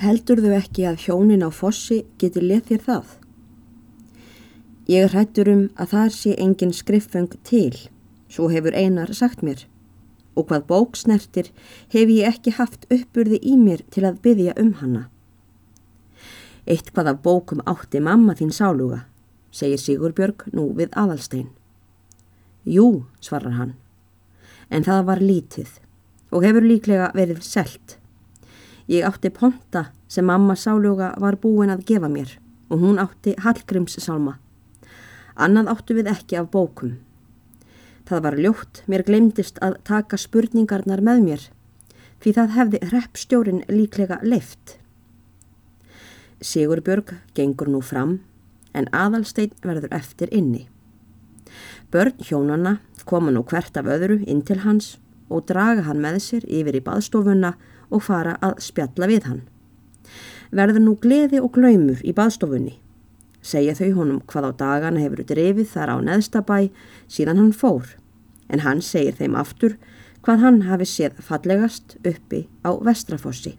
Heldur þau ekki að hjónin á fossi geti leð þér það? Ég hrættur um að þar sé engin skriffeng til, svo hefur einar sagt mér. Og hvað bók snertir hef ég ekki haft uppurði í mér til að byggja um hanna. Eitt hvað af bókum átti mamma þín sáluga, segir Sigurbjörg nú við aðalstein. Jú, svarar hann, en það var lítið og hefur líklega verið selt. Ég átti ponta sem mamma sáluga var búin að gefa mér og hún átti Hallgrímssálma. Annað áttu við ekki af bókum. Það var ljótt, mér glemdist að taka spurningarnar með mér, því það hefði hreppstjórin líklega leift. Sigurbjörg gengur nú fram, en aðalstein verður eftir inni. Börn hjónanna koma nú hvert af öðru inn til hans og draga hann með sér yfir í baðstofuna og fara að spjalla við hann. Verður nú gleði og glaumur í baðstofunni. Segja þau honum hvað á dagana hefur drefið þar á neðstabæ síðan hann fór, en hann segir þeim aftur hvað hann hafi séð fallegast uppi á vestrafossi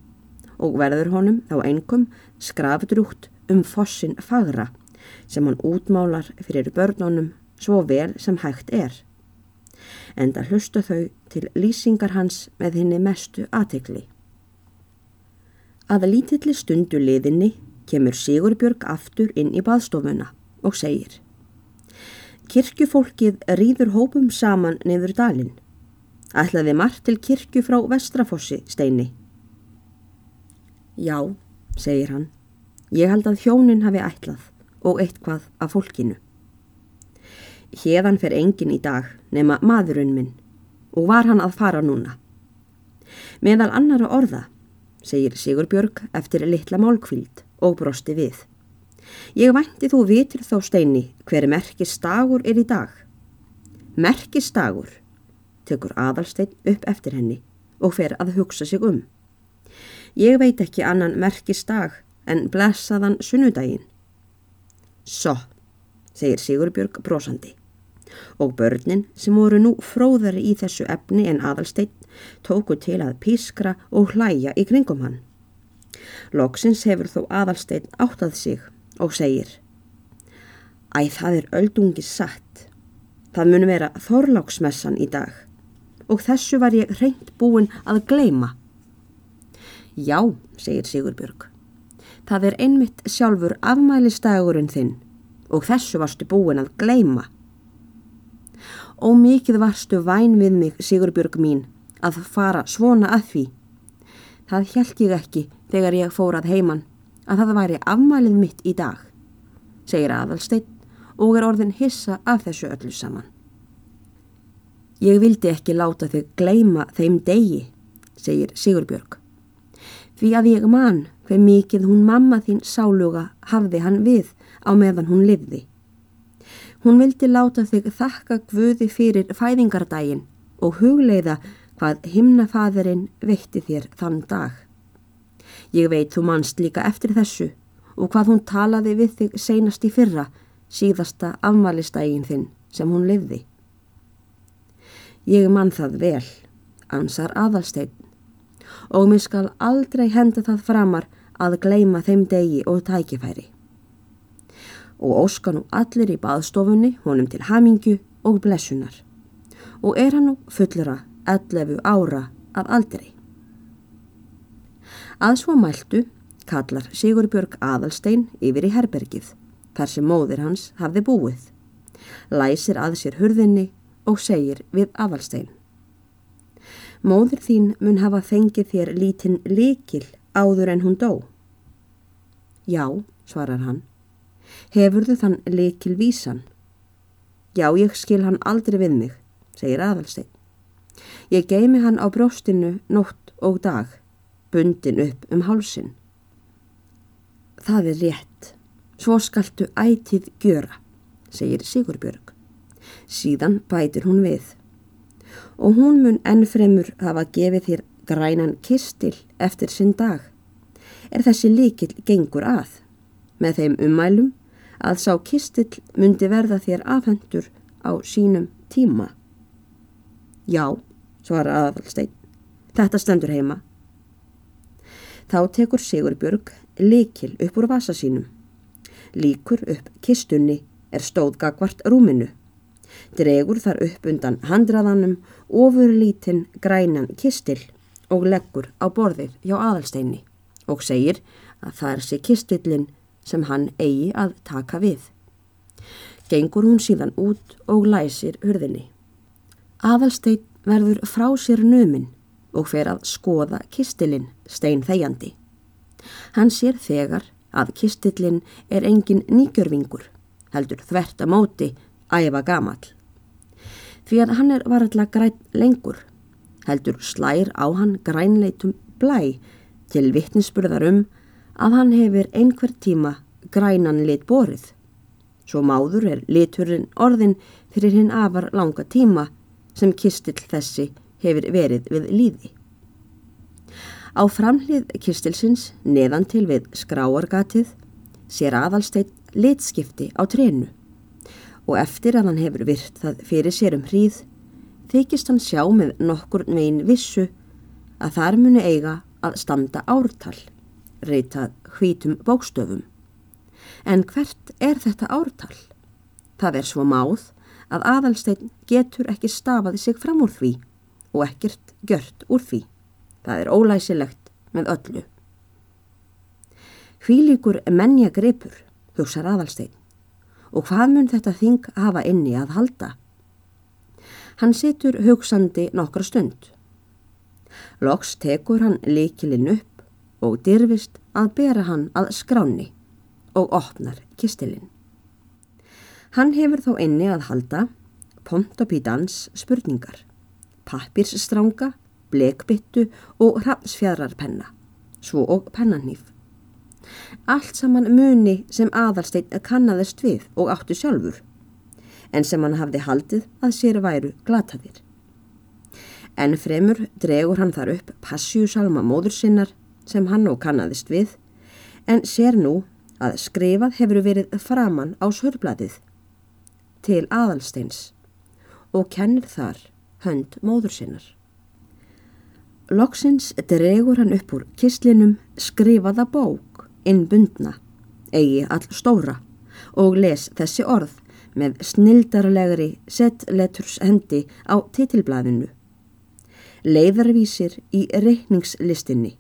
og verður honum þá einkum skrafdrúgt um fossin fagra sem hann útmálar fyrir börnunum svo vel sem hægt er. Enda hlusta þau til lýsingar hans með henni mestu aðtekli. Að lítilli stundu liðinni kemur Sigurbjörg aftur inn í baðstofuna og segir Kirkjufólkið rýður hópum saman neyður dalinn. Ætlaði margt til kirkju frá Vestrafossi, Steini. Já, segir hann, ég held að hjónin hafi ætlað og eitthvað af fólkinu. Hérðan fer engin í dag nema maðurinn minn og var hann að fara núna. Meðal annara orða, segir Sigurbjörg eftir litla málkvíld og brosti við. Ég vænti þú vitur þó steini hver merkistagur er í dag. Merkistagur, tekur aðalstein upp eftir henni og fer að hugsa sig um. Ég veit ekki annan merkistag en blessaðan sunnudaginn. Svo, segir Sigurbjörg brosandi og börnin sem voru nú fróðari í þessu efni en aðalsteinn tóku til að pískra og hlæja í kringum hann. Lóksins hefur þó aðalsteinn áttað sig og segir Æ, það er öldungi satt. Það mun vera þorláksmessan í dag og þessu var ég reynd búin að gleima. Já, segir Sigurbjörg. Það er einmitt sjálfur afmælistagurinn þinn og þessu varstu búin að gleima. Og mikið varstu væn við mig, Sigurbjörg mín, að fara svona að því. Það held ég ekki þegar ég fór að heiman að það væri afmælið mitt í dag, segir aðalsteinn og er orðin hissa af þessu öllu saman. Ég vildi ekki láta þig gleima þeim degi, segir Sigurbjörg. Því að ég man hver mikið hún mamma þín sáluga hafði hann við á meðan hún livði. Hún vildi láta þig þakka Guði fyrir fæðingardaginn og hugleiða hvað himnafaðurinn veitti þér þann dag. Ég veit þú manst líka eftir þessu og hvað hún talaði við þig seinast í fyrra, síðasta afmælistægin þinn sem hún lifði. Ég mann það vel, ansar aðalsteinn, og mér skal aldrei henda það framar að gleima þeim degi og tækifæri og óska nú allir í baðstofunni honum til hamingu og blessunar og er hann nú fullura 11 ára af aldrei. Að svo mæltu kallar Sigurbjörg Aðalstein yfir í herbergið þar sem móðir hans hafði búið, læsir að sér hurðinni og segir við Aðalstein. Móðir þín mun hafa fengið þér lítinn likil áður en hún dó. Já, svarar hann Hefurðu þann leikil vísan? Já, ég skil hann aldrei við mig, segir aðalstein. Ég geimi hann á bróstinu nótt og dag, bundin upp um hálsin. Það er rétt. Svo skaltu ætið gjöra, segir Sigurbjörg. Síðan bætir hún við. Og hún mun ennfremur hafa gefið þér grænan kistil eftir sinn dag. Er þessi líkil gengur að? Með þeim ummælum að sá kistill myndi verða þér afhendur á sínum tíma. Já, svara aðalstein, þetta stendur heima. Þá tekur Sigurbjörg likil upp úr vasa sínum. Líkur upp kistunni er stóðgagvart rúminu. Dregur þar upp undan handraðanum ofur lítinn grænan kistil og leggur á borðið hjá aðalsteini og segir að það er sér kistillin sem hann eigi að taka við. Gengur hún síðan út og læsir hurðinni. Aðalstein verður frá sér nömin og fer að skoða kistilin stein þegjandi. Hann sér þegar að kistillin er engin nýgjörvingur, heldur þvert að móti æfa gamall. Því að hann er varðalla græn lengur, heldur slær á hann grænleitum blæ til vittninsburðarum að hann hefur einhver tíma grænan lit borið. Svo máður er liturinn orðin fyrir hinn afar langa tíma sem kistill þessi hefur verið við líði. Á framhlið kistilsins neðan til við skráargatið sér aðalsteitt litskipti á trénu og eftir að hann hefur virt það fyrir sér um hríð þykist hann sjá með nokkur megin vissu að þar muni eiga að standa ártal, reytað hvítum bókstöfum. En hvert er þetta ártal? Það er svo máð að aðalstein getur ekki stafaði sig fram úr því og ekkert gjört úr því. Það er ólæsilegt með öllu. Hvílíkur menja gripur, hugsar aðalstein, og hvað mun þetta þing hafa inni að halda? Hann situr hugsandi nokkra stund. Loks tekur hann líkilinn upp og dyrfist að bera hann að skráni og opnar kistilinn. Hann hefur þó inni að halda pontopídans spurningar, pappirsstranga blekbyttu og hrafnsfjæðrarpenna, svo og pennanýf. Allt saman muni sem aðalsteinn kannadist við og áttu sjálfur, en sem hann hafði haldið að sér væru glataðir. En fremur dregur hann þar upp passjúsalma móður sinnar sem hann og kannadist við, en sér nú að skrifað hefur verið framann á sörbladið til aðalsteins og kennir þar hönd móður sinnar. Loksins dregur hann upp úr kislinum skrifaða bók innbundna, eigi all stóra og les þessi orð með snildarlegri setleturs hendi á titilblæðinu. Leiðarvísir í reikningslistinni,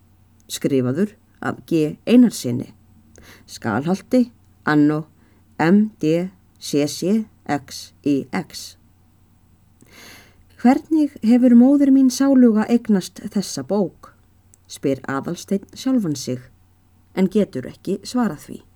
skrifaður af G. Einarsinni, skalhaldi anno MDCCXIX. Hvernig hefur móður mín sáluga eignast þessa bók? spyr aðalsteinn sjálfan sig en getur ekki svarað því.